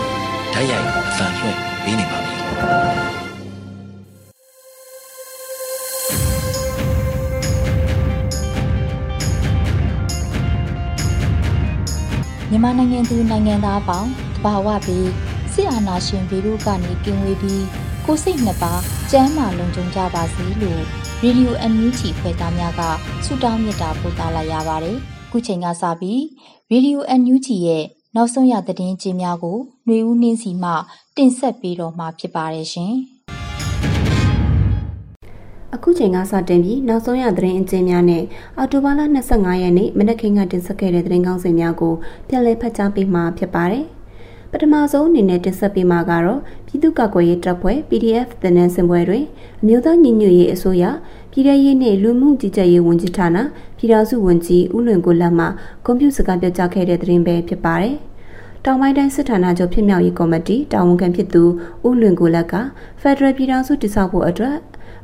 ု မြန်မာနိုင်ငံသူနိုင်ငံသားအပေါင်းတဘာဝပြီးစစ်အာဏာရှင်ဗီရုကနေကင်းဝေးပြီးကိုစိတ်နှစ်ပါးကျမ်းမာလုံခြုံကြပါစေလို့ရေဒီယိုအန်ယူဂျီဖွဲ့သားများကဆုတောင်းမေတ္တာပို့သလာရပါတယ်။ခုချိန်ကစပြီးရေဒီယိုအန်ယူဂျီရဲ့နောက်ဆုံးရသတင်းကြေးများကိုຫນွေဦးနှင်းစီမှတင်ဆက်ပေးတော့မှာဖြစ်ပါတယ်ရှင်။ အခုချိန်ကစတင်ပြီးနောက်ဆုံးရသတင်းအကျဉ်းများနဲ့အော်တိုဘာလ25ရက်နေ့မနက်ခင်းကတင်ဆက်ခဲ့တဲ့သတင်းကောင်းစင်များကိုပြန်လည်ဖတ်ကြားပေးမှာဖြစ်ပါတယ်။ပထမဆုံးအနေနဲ့တင်ဆက်ပေးမှာကတော့ပြည်သူ့ကာကွယ်ရေးတပ်ဖွဲ့ PDF တနန်းစင်ပွဲတွင်အမျိုးသားညီညွတ်ရေးအစိုးရပြည်ထရေးနှင့်လူမှုကြီးကြပ်ရေးဝန်ကြီးဌာနပြည်ထောင်စုဝန်ကြီးဦးလွင်ကိုလက်မှကွန်ပျူတာစကားပြောကြားခဲ့တဲ့သတင်းပဲဖြစ်ပါတယ်။တောင်ပိုင်းတိုင်းစစ်ဌာနချုပ်ဖြစ်မြောက်ရေးကော်မတီတာဝန်ခံဖြစ်သူဦးလွင်ကိုလက်ကဖက်ဒရယ်ပြည်ထောင်စုတည်ဆောက်ဖို့အတွက်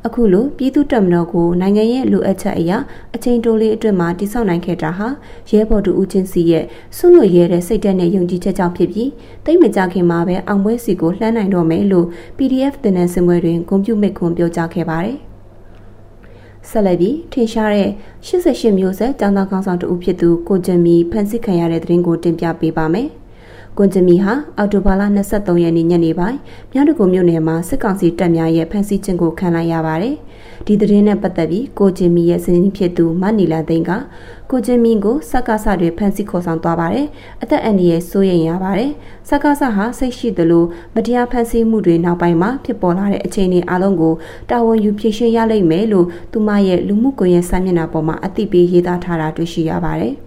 အခုလိုပြည်သူ့တပ်မတော်ကိုနိုင်ငံရဲ့လိုအပ်ချက်အရာအချိန်တိုလေးအတွင်းမှာတိစောက်နိုင်ခဲ့တာဟာရဲဘော်တူဦးချင်းစီရဲ့ဆွလွတ်ရဲတဲ့စိတ်ဓာတ်နဲ့ယုံကြည်ချက်ကြောင့်ဖြစ်ပြီးတိတ်မကြခင်မှာပဲအောင်ပွဲစီကိုလှမ်းနိုင်တော့မယ်လို့ PDF တင်နန်းစင်ပွဲတွင်ဂုဏ်ပြုမိတ်ခွန်ပြောကြားခဲ့ပါတယ်။ဆက်လက်ပြီးထင်ရှားတဲ့88မျိုးဆက်ចောင်းသားကောင်းဆောင်တူဖြစ်သူကိုကျင်မီဖန်စစ်ခံရတဲ့သတင်းကိုတင်ပြပေးပါမယ်။ ကွန်ဂျမီဟာအော်တိုဘာလ23ရက်နေ့ညနေပိုင်းမြောက်တကူမြို့နယ်မှာစစ်ကောင်စီတပ်များရဲ့ဖမ်းဆီးခြင်းကိုခံလိုက်ရပါတယ်။ဒီသတင်းနဲ့ပတ်သက်ပြီးကိုဂျင်မီရဲ့စင်းဖြစ်သူမနီလာသိန်းကကိုဂျင်မီကိုစက္ကစတွေဖမ်းဆီးခေါ်ဆောင်သွားပါတယ်။အသက်အန္တရာယ်စိုးရိမ်ရပါတယ်။စက္ကစဟာစိတ်ရှိသလိုမတရားဖမ်းဆီးမှုတွေနောက်ပိုင်းမှာဖြစ်ပေါ်လာတဲ့အခြေအနေအလုံးကိုတာဝန်ယူဖြေရှင်းရလိမ့်မယ်လို့သူမရဲ့လူမှုကွန်ရက်စာမျက်နှာပေါ်မှာအသိပေးရေးသားထားတာတွေ့ရှိရပါတယ်။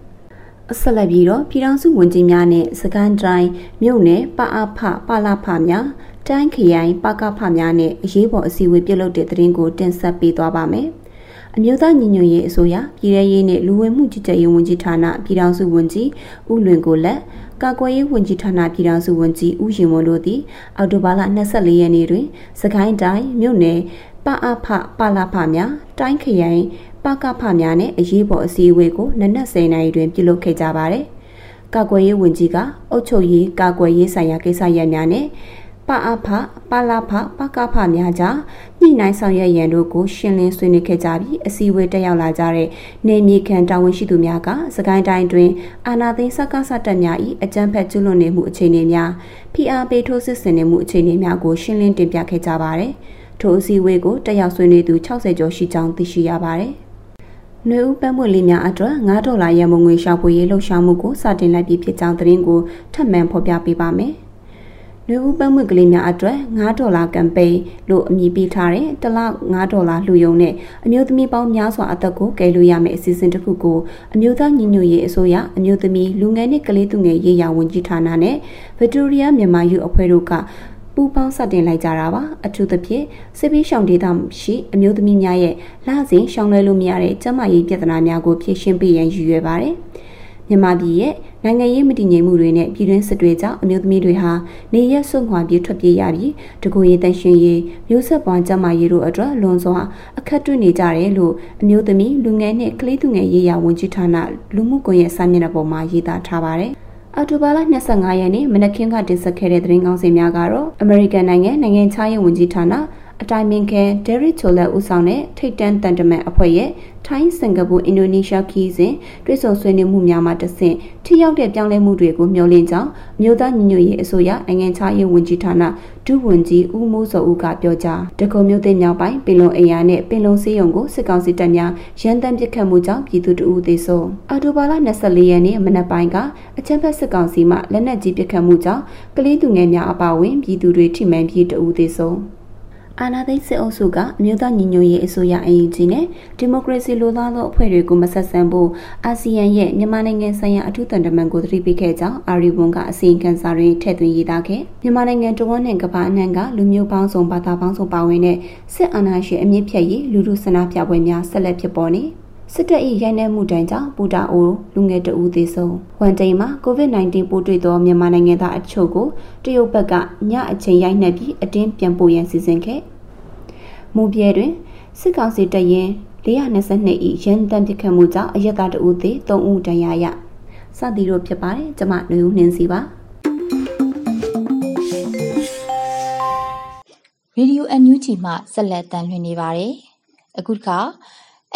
ဆက်လက်ပြီးတော့ပြည်ထောင်စုဝန်ကြီးများနဲ့စကန်တိုင်းမြို့နယ်ပအဖပလာဖများတိုင်းခရိုင်ပကဖများနဲ့အရေးပေါ်အစည်းအဝေးပြုလုပ်တဲ့သတင်းကိုတင်ဆက်ပေးသွားပါမယ်။အမျိုးသားညီညွတ်ရေးအစိုးရပြည်ထရေးနဲ့လူဝင်မှုကြီးကြပ်ရေးဝန်ကြီးဌာနပြည်ထောင်စုဝန်ကြီးဦးလွင်ကိုလက်ကာကွယ်ရေးဝန်ကြီးဌာနပြည်ထောင်စုဝန်ကြီးဦးရင်ဝန်းတို့သည်အော်တိုဘာလ24ရက်နေ့တွင်စကိုင်းတိုင်းမြို့နယ်ပအဖပလာဖများတိုင်းခရိုင် ပကဖများနဲ့အရေးပေါ်အစည်းအဝေးကိုနနက်10:00နာရီတွင်ပြုလုပ်ခဲ့ကြပါတယ်။ကာကွယ်ရေးဝန်ကြီးကအုပ်ချုပ်ရေးကာကွယ်ရေးဆိုင်ရာကိစ္စရပ်များနဲ့ပအဖပလာဖပကဖများကြားညှိနှိုင်းဆောင်ရွက်ရန်တို့ကိုရှင်းလင်းဆွေးနွေးခဲ့ကြပြီးအစည်းအဝေးတက်ရောက်လာကြတဲ့နေမြေခံတာဝန်ရှိသူများကစကိုင်းတိုင်းတွင်အာနာသိန်းစက္ကစတက်များ၏အကြမ်းဖက်ကျူးလွန်နေမှုအခြေအနေများဖိအားပေးထိုးစစ်ဆင်နေမှုအခြေအနေများကိုရှင်းလင်းတင်ပြခဲ့ကြပါတယ်။ထိုအစည်းအဝေးကိုတက်ရောက်ဆွေးနွေးသူ60ကျော်ရှိကြောင်းသိရှိရပါတယ်။။ နှွေဦးပန်းပွင့်လေးများအတွက်9ဒေါ်လာရန်ပုံငွေရှာဖွေရေးလှုပ်ရှားမှုကိုစတင်လိုက်ပြီးဖြစ်ကြောင်းသတင်းကိုထပ်မံဖော်ပြပေးပါမယ်။နှွေဦးပန်းပွင့်ကလေးများအတွက်9ဒေါ်လာကမ်ပိန်းလို့အမည်ပေးထားတဲ့တစ်လ9ဒေါ်လာလှူယုံနဲ့အမျိုးသမီးပေါင်းများစွာအသက်ကိုကယ်လို့ရမယ့်အစီအစဉ်တစ်ခုကိုအမျိုးသားညီညွတ်ရေးအစိုးရအမျိုးသမီးလူငယ်နဲ့ကလေးသူငယ်ရေးရာဝန်ကြီးဌာနနဲ့ဗစ်တိုးရီးယားမြန်မာယူအဖွဲ့တို့က ပူပေါင်းစတင်လိုက်ကြတာပါအထူးသဖြင့်စစ်ပေးရှောင်ဒေသရှိအမျိုးသမီးများရဲ့လစဉ်ရှောင်လွှဲလို့မရတဲ့ကျန်းမာရေးပြဿနာများကိုဖြေရှင်းပေးရန်ရည်ရွယ်ပါတယ်မြန်မာပြည်ရဲ့နိုင်ငံရေးမတည်ငြိမ်မှုတွေနဲ့ပြည်တွင်းစစ်တွေကြောင့်အမျိုးသမီးတွေဟာနေရက်ဆွန့်ခွာပြေးထွက်ပြေးရပြီးတကူရေးတန်ရှင်ရေးမျိုးဆက်ပွားကျန်းမာရေးတို့အတွက်လွန်စွာအခက်တွေ့နေကြတယ်လို့အမျိုးသမီးလူငယ်နဲ့ကလေးသူငယ်ရေးရာဝန်ကြီးဌာနလူမှုကွန်ရက်စာမျက်နှာပေါ်မှာရေးသားထားပါတယ် အော်တိုဘာလ25ရက်နေ့မနက်ခင်းကတင်ဆက်ခဲ့တဲ့သတင်းကောင်းစင်များကတော့အမေရိကန်နိုင်ငံနိုင်ငံခြားရေးဝန်ကြီးဌာန အတိုင်ပင်ခံဒယ်ရစ်ချိုလက်ဦးဆောင်တဲ့ထိတ်တန်းတန်တမန်အဖွဲ့ရဲ့ထိုင်းစင်ကာပူအင်ဒိုနီးရှားခီးစဉ်တွဲဆုံဆွေးနွေးမှုများမှာတဆင့်ထိရောက်တဲ့ပြောင်းလဲမှုတွေကိုမျှော်လင့်ကြောင်းမြို့သားညီညွတ်ရေးအစိုးရနိုင်ငံခြားရေးဝန်ကြီးဌာနဒုဝန်ကြီးဦးမိုးစောဦးကပြောကြားတကုံမြို့သိမ်းမြောက်ပိုင်းပင်လုံအိယာနဲ့ပင်လုံစေးရုံကိုစစ်ကောင်စီတပ်များရန်တမ်းပစ်ခတ်မှုကြောင့်ပြည်သူတအူသေဆုံးအော်တိုဘာလ24ရက်နေ့မနက်ပိုင်းကအချမ်းဖက်စစ်ကောင်စီမှလက်နက်ကြီးပစ်ခတ်မှုကြောင့်ကလေးသူငယ်များအပါအဝင်ပြည်သူတွေထိမှန်ပြီးတအူသေဆုံး အာနာသိစစ်အုပ်စုကအမျိုးသားညီညွတ်ရေးအစိုးရအရင်ကြီးနဲ့ဒီမိုကရေစီလိုလားသောအဖွဲ့တွေကိုမဆက်ဆံဖို့အာဆီယံရဲ့မြန်မာနိုင်ငံဆိုင်ရာအထူးတန်တမန်ကိုသတိပေးခဲ့ကြောင်းအာရီဝန်ကအစီရင်ခံစာတွင်ထည့်သွင်းရေးသားခဲ့မြန်မာနိုင်ငံတဝန်းနဲ့ကမ္ဘာအနှံ့ကလူမျိုးပေါင်းစုံဘာသာပေါင်းစုံပါဝင်တဲ့စစ်အာဏာရှင်အမြင့်ဖြတ်ရေးလူထုဆန္ဒပြပွဲများဆက်လက်ဖြစ်ပေါ်နေ စစ်တပ်၏ရိုက်နှက်မှုတိုင်ကြောင့်ပူတာအိုလူငယ်တဦးသေဆုံးဝန်တိန်မှာ COVID-19 ပိုးတွေ့သောမြန်မာနိုင်ငံသားအချို့ကိုတရုတ်ဘက်ကညအချိန်ရိုက်နှက်ပြီးအတင်းပြန်ပို့ရန်စီစဉ်ခဲ့မူပြဲတွင်စစ်ကောင်စီတပ်ရင်422ဤရန်တမ်းပစ်ခတ်မှုကြောင့်အရက်သားတဦးသေ3ဦးဒဏ်ရာရစသည်တို့ဖြစ်ပါတယ်ကျမနှွေဦးနှင်းစီပါရေဒီယိုအန်ယူဂျီမှဆက်လက်တန်လှည့်နေပါတယ်အခုတစ်ခါ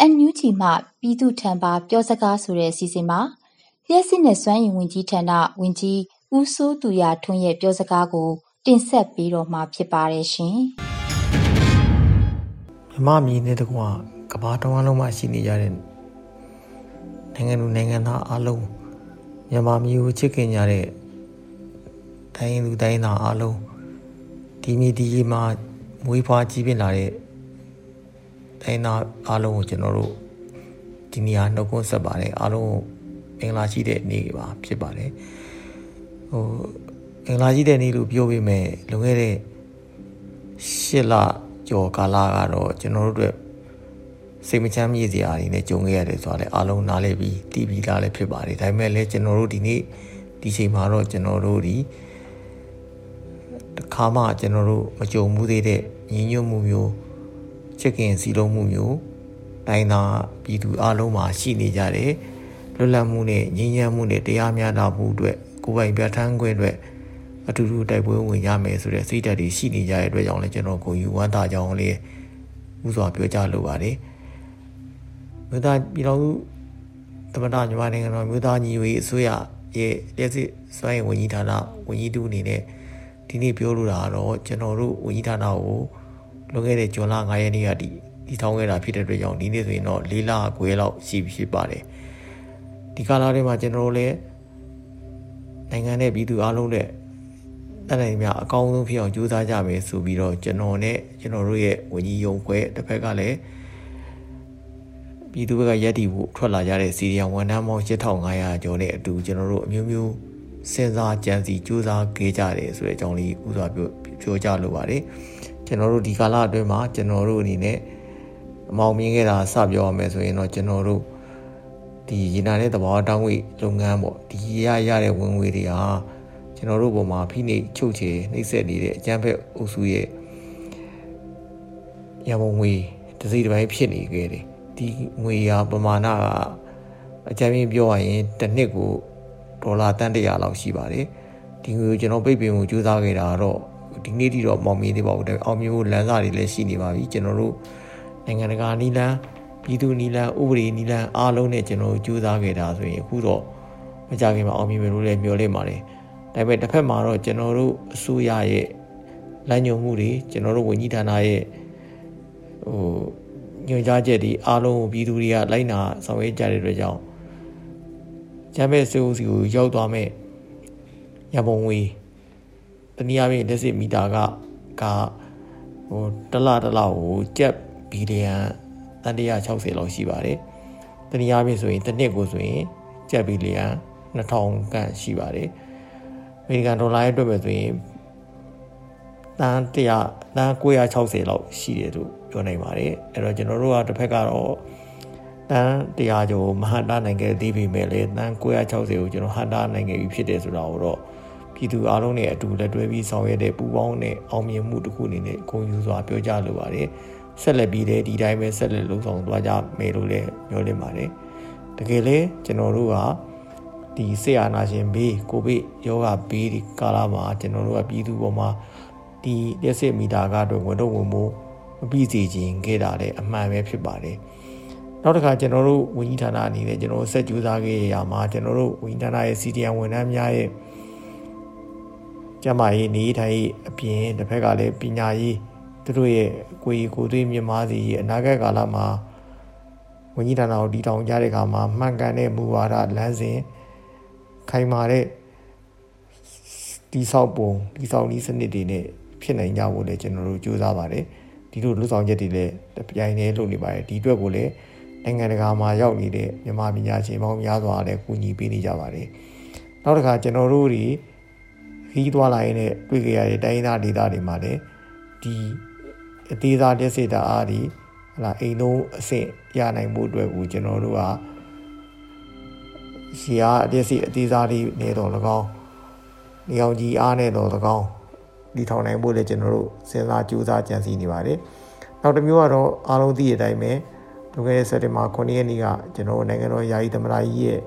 အန်ယူဂျီမှ ပြည်သူထံပါ ပြောစကားဆိုတဲ့စီစဉ်မှာ လျှက်စစ်နဲ့စွမ်းရည်ဝင်ကြီးဌာနဝင်ကြီး ဦးစိုးသူရထွန်းရဲ့ ပြောစကားကို တင်ဆက်ပြီးတော့မှဖြစ်ပါတယ်ရှင် မြမမြည်တဲ့ကွာကဘာတဝမ်းလုံးမှာ ရှိနေကြတဲ့ နိုင်ငံလူနိုင်ငံသားအလုံး မြန်မာမျိုးကို ချစ်ခင်ကြတဲ့ တိုင်းလူတိုင်းသားအလုံး ဒီမီဒီမှာ မွေးဖွားကြီးပြင်းလာတဲ့ တိုင်းသားအားလုံးကိုကျွန်တော်တို့ဒီနေရာနှုတ်ခွန်းဆက်ပါတယ်အားလုံးမင်္ဂလာရှိတဲ့နေ့ပါဖြစ်ပါတယ်ဟိုမင်္ဂလာရှိတဲ့နေ့လို့ပြောပေမဲ့လွန်ခဲ့တဲ့၈လကျော်ကာလကတော့ကျွန်တော်တို့အတွက်စိတ်မချမ်းမြေ့စရာတွေနဲ့ကြုံခဲ့ရတယ်ဆိုတာလည်းအားလုံးနားလည်ပြီးတည်ပြီးသားလည်းဖြစ်ပါတယ်ဒါပေမဲ့လည်းကျွန်တော်တို့ဒီနေ့ဒီချိန်မှာတော့ကျွန်တော်တို့ဒီတခါမှကျွန်တော်တို့မကြုံမှုသေးတဲ့ညီညွတ်မှုမျိုး ချစ်ခင်စီလုံးမှုမျိုးတိုင်းသားပြည်သူအလုံးမှာရှိနေကြတယ်လွတ်လပ်မှုနဲ့ငြိမ်းချမ်းမှုနဲ့တရားမျှတမှုအတွက်ကိုယ်ပိုင်ပြဋ္ဌာန်းခွင့်အတွက်အတူတူတိုက်ပွဲဝင်ရမယ်ဆိုတဲ့စိတ်ဓာတ်တွေရှိနေကြတဲ့အတွက်ကြောင့်လည်းကျွန်တော်ကိုယူဝမ်းသာကြောင်းလေးဥစွာပြောကြားလိုပါတယ်မြို့သားပြည်တော်စုသမ္မတမြန်မာနိုင်ငံတော်မြို့သားညီညွတ်ရေးအစိုးရရဲ့လက်စစ်စွမ်းရည်ဝန်ကြီးဌာနဝန်ကြီးတူအနေနဲ့ဒီနေ့ပြောလိုတာကတော့ကျွန်တော်တို့ဝန်ကြီးဌာနကို လွန်ခဲ့တဲ့ဇွန်လ9ရက်နေ့ကဒီဒီထောင်းခဲ့တာဖြစ်တဲ့အတွက်ကြောင့်ဒီနေ့ဆိုရင်တော့၄လခွဲလောက်ရှိပြီဖြစ်ပါတယ်ဒီကာလထဲမှာကျွန်တော်တို့လည်းနိုင်ငံနဲ့ပြည်သူအလုံးနဲ့အဲ့ဒါများအကောင်းဆုံးဖြစ်အောင်ကြိုးစားကြမယ်ဆိုပြီးတော့ကျွန်တော်နဲ့ကျွန်တော်တို့ရဲ့ဝန်ကြီးယုံခွဲတစ်ဖက်ကလည်းပြည်သူဘက်ကရက်တီဖို့ထွက်လာကြတဲ့စီရီယံဝန်ထမ်းပေါင်း8500ကျော်နဲ့အတူကျွန်တော်တို့အမျိုးမျိုးစဉ်းစားကြံစီကြိုးစားခဲ့ကြတယ်ဆိုတဲ့အကြောင်းလေးဥစွာပြောပြောကြလိုပါတယ် ကျွန်တော်တို့ဒီကာလအတွင်းမှာကျွန်တော်တို့အနေနဲ့အမောင်မြင်ခဲ့တာစပြောရမယ်ဆိုရင်တော့ကျွန်တော်တို့ဒီရေနာတဲ့သဘာဝတောင်းဝေးလုပ်ငန်းပေါ့ဒီရရတဲ့ဝင်ငွေတွေဟာကျွန်တော်တို့ဘုံမှာဖိနှိပ်ချုပ်ချယ်နှိပ်စက်နေတဲ့အကြမ်းဖက်အုပ်စုရဲ့ရမုံငွေတစိတစ်ပိုင်းဖြစ်နေခဲ့တယ်ဒီငွေရပမာဏကအကြမ်းပြင်းပြောရရင်တစ်နှစ်ကိုဒေါ်လာတန်တရာလောက်ရှိပါတယ်ဒီငွေကိုကျွန်တော်ပိတ်ပင်မှုကြိုးစားခဲ့တာတော့ ဒီနေ့ထိတော့မောင်မြင်သေးပါဘူးဒါအောင်မြင်ဖို့လမ်းစာတွေလည်းရှိနေပါပြီကျွန်တော်တို့နိုင်ငံတကာနီလန်းပြည်သူနီလန်းဥပဒေနီလန်းအားလုံးနဲ့ကျွန်တော်တို့ကြိုးစားခဲ့တာဆိုရင်အခုတော့မကြခင်မှာအောင်မြင်မယ်လို့လည်းမျှော်လင့်ပါတယ်ဒါပေမဲ့တစ်ဖက်မှာတော့ကျွန်တော်တို့အစိုးရရဲ့လမ်းညွှန်မှုတွေကျွန်တော်တို့ဝန်ကြီးဌာနရဲ့ဟိုညွှန်ကြားချက်တွေအားလုံးကိုပြည်သူတွေကလိုက်နာဆောင်ရွက်ကြတဲ့အတွက်ကြောင့်ဂျမ်းမဲစေအိုစီကိုရောက်သွားမဲ့ရပုံဝေး တနည်းအားဖြင့်လက်စစ်မီတာကကဟိုတလတလကိုကျပ်ဘီလီယံတန်160လောက်ရှိပါတယ်တနည်းအားဖြင့်ဆိုရင်တစ်နှစ်ကိုဆိုရင်ကျပ်ဘီလီယံ2000ခန့်ရှိပါတယ်အမေရိကန်ဒေါ်လာရဲ့အတွက်ပဲဆိုရင်တန်100တန်960လောက်ရှိတယ်လို့ပြောနိုင်ပါတယ်အဲ့တော့ကျွန်တော်တို့ကတစ်ဖက်ကတော့တန်100ကျော်မဟာတာနိုင်ခဲ့သေးပေမဲ့လည်းတန်960ကိုကျွန်တော်ဟာတာနိုင်ခဲ့ပြီဖြစ်တယ်ဆိုတာကိုတော့ ပြည်သူအားလုံးနဲ့အတူလက်တွဲပြီးဆောင်ရွက်တဲ့ပူးပေါင်းတဲ့အောင်မြင်မှုတစ်ခုအနေနဲ့ဂုဏ်ယူစွာပြောကြားလိုပါတယ်ဆက်လက်ပြီးလည်းဒီတိုင်းပဲဆက်လက်လှုပ်ဆောင်သွားကြမယ်လို့လည်းပြောလင့်ပါတယ်တကယ်လဲကျွန်တော်တို့ကဒီဆေးအာနာရှင်ဘေးကိုဗစ်ယောဂဘေးဒီကာလမှာကျွန်တော်တို့ကပြည်သူပေါ်မှာဒီလက်စစ်မီတာကတော့ဝင်တော့ဝင်ဖို့ပြီးစီခြင်းခဲ့တာလည်းအမှန်ပဲဖြစ်ပါတယ်နောက်တစ်ခါကျွန်တော်တို့ဝန်ကြီးဌာနအနေနဲ့ကျွန်တော်တို့ဆက်ကြိုးစားခဲ့ရမှာကျွန်တော်တို့ဝန်ကြီးဌာနရဲ့ CDN ဝန်ထမ်းများရဲ့ ကျမရေးနေထိုင်အပြင်တစ်ဖက်ကလည်းပညာရေးသူတို့ရဲ့ကိုယ်ကိုယ်သွေးမြင့်မားစီအနာဂတ်ကာလမှာဝန်ကြီးဌာနကိုတည်ထောင်ကြတဲ့အခါမှာမှန်ကန်တဲ့မူဝါဒလမ်းစဉ်ခိုင်မာတဲ့တိဆောက်ပုံတိဆောက်နည်းစနစ်တွေနဲ့ဖြစ်နိုင်ကြဖို့လည်းကျွန်တော်တို့ကြိုးစားပါတယ်ဒီလိုလူဆောင်ချက်တွေလည်းပြိုင်နေလုပ်နေပါတယ်ဒီအတွက်ကိုလည်းနိုင်ငံတကာမှာရောက်နေတဲ့မြန်မာပညာရှင်ပေါင်းများစွာလည်းကူညီပေးနေကြပါတယ်နောက်တစ်ခါကျွန်တော်တို့တွေ ခီးသွားလာရင်လည်းတွေ့ကြရတဲ့တိုင်းသားဒေသတွေမှာလည်းဒီအသေးစားလက်စစ်တာအားဒီဟလာအိမ်လုံးအဆင့်ရနိုင်မှုအတွက်ကိုကျွန်တော်တို့ကရှီယာအတက်စီအသေးစားလေးနေတော့၎င်းနေအောင်ကြီးအားနဲ့တော့၎င်းဒီထောင်နိုင်ဖို့လည်းကျွန်တော်တို့စဉ်းစားကြိုးစားကြံစည်နေပါတယ်နောက်တစ်မျိုးကတော့အားလုံးသိတဲ့အတိုင်းပဲလွန်ခဲ့တဲ့စက်တင်ဘာ9ရက်နေ့ကကျွန်တော်တို့နိုင်ငံတော်ယာယီသမ္မတကြီးရဲ့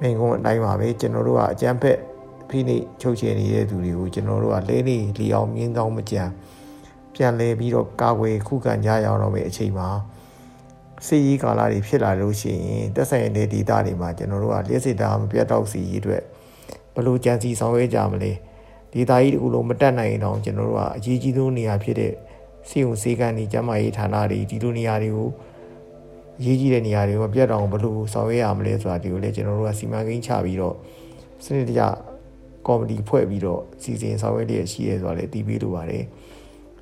မိန့်ခွန်းအတိုင်းပါပဲကျွန်တော်တို့ကအကြမ်းဖက် ဖိနှိပ်ချုပ်ချယ်နေတဲ့သူတွေကိုကျွန်တော်တို့ကလဲနေလီအောင်မြင်းဆောင်မကြံပြန်လဲပြီးတော့ကာကွယ်ခုခံကြရအောင်တော့ပဲအချိန်မှာစီရီကာလာတွေဖြစ်လာလို့ရှိရင်တက်ဆိုင်တဲ့ဒေတာတွေမှာကျွန်တော်တို့ကလက်စစ်တာမပြတ်တော့စီရေးအတွက်ဘလို့ကြံစီဆောင်ရွက်ကြမလဲဒေတာကြီးတခုလုံးမတက်နိုင်အောင်ကျွန်တော်တို့ကအရေးကြီးဆုံးနေရာဖြစ်တဲ့စီုံစေကန်ဒီကျမရေးဌာနတွေဒီလိုနေရာတွေကိုအရေးကြီးတဲ့နေရာတွေကိုပြတ်တော့ဘလို့ဆောင်ရွက်ရမလဲဆိုတာဒီကိုလည်းကျွန်တော်တို့ကစီမံကိန်းချပြီးတော့စနစ်တကျ ကော်မတီဖွဲ့ပြီးတော့စီစဉ်ဆောင်ရွက်ရရှိရဲဆိုတာလည်းတည်ပြီးလိုပါတယ်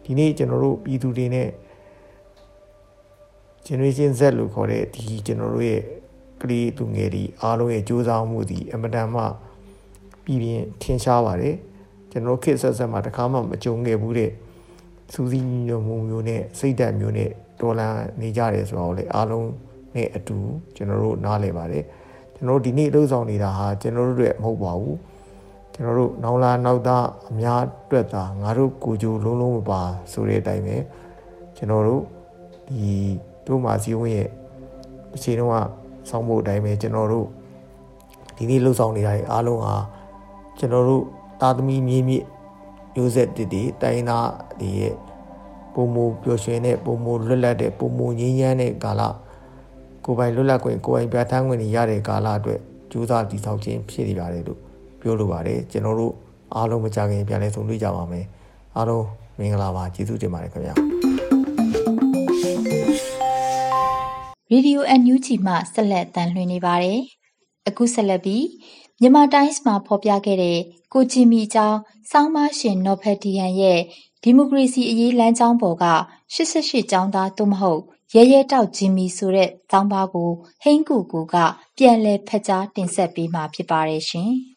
ဒီနေ့ကျွန်တော်တို့ပြည်သူတွေနဲ့ generation Z လို့ခေါ်တဲ့ဒီကျွန်တော်တို့ရဲ့ကလေးသူငယ်ဒီအားလုံးရဲ့စူးစမ်းမှုဒီအမတန်မှပြည်ပြင်းထင်ရှားပါတယ်ကျွန်တော်ခေတ်ဆက်ဆက်မှာတခါမှမကြုံခဲ့ဘူးတဲ့စူးစီးညွှန်မှုမျိုးနဲ့စိတ်ဓာတ်မျိုးနဲ့တော်လန်နေကြတယ်ဆိုတော့လေအားလုံးနဲ့အတူကျွန်တော်တို့နားလည်ပါတယ်ကျွန်တော်တို့ဒီနေ့လှုပ်ဆောင်နေတာဟာကျွန်တော်တို့တွေမဟုတ်ပါဘူး ကျွန်တော်တို့နောင်လာနောက်သားအများအတွက်သာငါတို့ကိုကြိုလုံးလုံးမပါဆိုတဲ့အတိုင်းပဲကျွန်တော်တို့ဒီတို့မှာစီဝင်းရဲ့အချိန်တုန်းကဆောင်းဖို့အတိုင်းပဲကျွန်တော်တို့ဒီနေ့လှုပ်ဆောင်နေတာအားလုံးဟာကျွန်တော်တို့သားသမီးမြေးမြစ်မျိုးဆက်တည်တည်တိုင်းသားတွေရဲ့ပုံမူပျော်ရွှင်တဲ့ပုံမူလွတ်လပ်တဲ့ပုံမူငြိမ်းချမ်းတဲ့ကာလကိုယ်ပိုင်လွတ်လပ်ခွင့်ကိုယ်ပိုင်ပြဋ္ဌာန်းခွင့်တွေရတဲ့ကာလအတွက်ကြိုးစားတည်ဆောက်ခြင်းဖြစ်နေပါတယ်လို့ ပြောလိုပါတယ်ကျွန်တော်တို့အားလုံးမကြခင်ပြန်လည်ဆုံတွေ့ကြပါမယ်အားလုံးမင်္ဂလာပါကျေးဇူးတင်ပါတယ်ခင်ဗျာရေဒီယို NUG မှဆက်လက်တန်လှည့်နေပါတယ်အခုဆက်လက်ပြီးမြန်မာတိုင်းစ်မှာဖော်ပြခဲ့တဲ့ကိုချီမီအကြောင်းစောင်းမရှင်နော်ဖက်ဒီယန်ရဲ့ဒီမိုကရေစီအရေးလမ်းကြောင်းပေါ်က88ကျောင်းသားသို့မဟုတ်ရဲရဲတောက်ဂျင်မီဆိုတဲ့ကျောင်းပါကိုဟိန်းကူကူကပြန်လည်ဖက်ကြားတင်ဆက်ပေးမှာဖြစ်ပါတယ်ရှင်။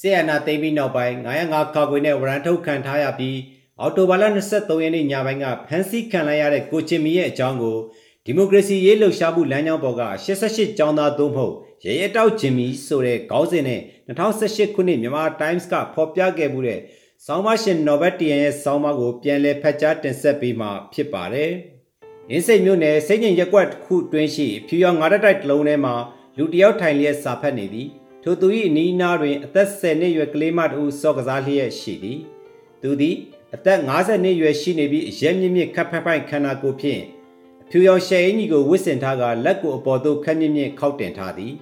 ဆေးရနာသိမ်းပြီးနောက်ပိုင်း905ခါခွေနဲ့ဝရန်ထုတ်ခံထားရပြီးအော်တိုဘာလ23ရက်နေ့ညပိုင်းကဖမ်းဆီးခံလိုက်ရတဲ့ကိုချင်မီရဲ့အကြောင်းကိုဒီမိုကရေစီရေးလှုပ်ရှားမှုလမ်းကြောင်းပေါ်က88ကျောင်းသားသို့မဟုတ်ရဲရဲတောက်ချင်မီဆိုတဲ့ခေါင်းစဉ်နဲ့2018ခုနှစ်မြန်မာ Times ကဖော်ပြခဲ့မှုတဲ့ဆောင်းပါရှင်နော်ဘတ်တီယန်ရဲ့ဆောင်းပါးကိုပြန်လည်ဖတ်ကြားတင်ဆက်ပေးမှာဖြစ်ပါတယ်။အင်းစိတ်မျိုးနယ်စိတ်ငြိမ်ရက်ကွက်တစ်ခုတွင်းရှိဖြူရောင်ငါးတိုက်တစ်လုံးထဲမှာလူတယောက်ထိုင်လျက်စာဖတ်နေသည် ထိုသူ၏အနီးအနားတွင်အသက်10နှစ်ရွယ်ကလေးမတူစော့ကစားလျက်ရှိသည်သူသည်အသက်50နှစ်ရွယ်ရှိနေပြီးအရက်မြင့်မြင့်ခပ်ဖက်ဖိုင်ခန္ဓာကိုယ်ဖြင့်အဖြူရောင်ရှယ်အင်းကြီးကိုဝစ်စင်ထားကလက်ကိုအပေါ်သို့ခက်မြင့်မြင့်ခောက်တင်ထားသည်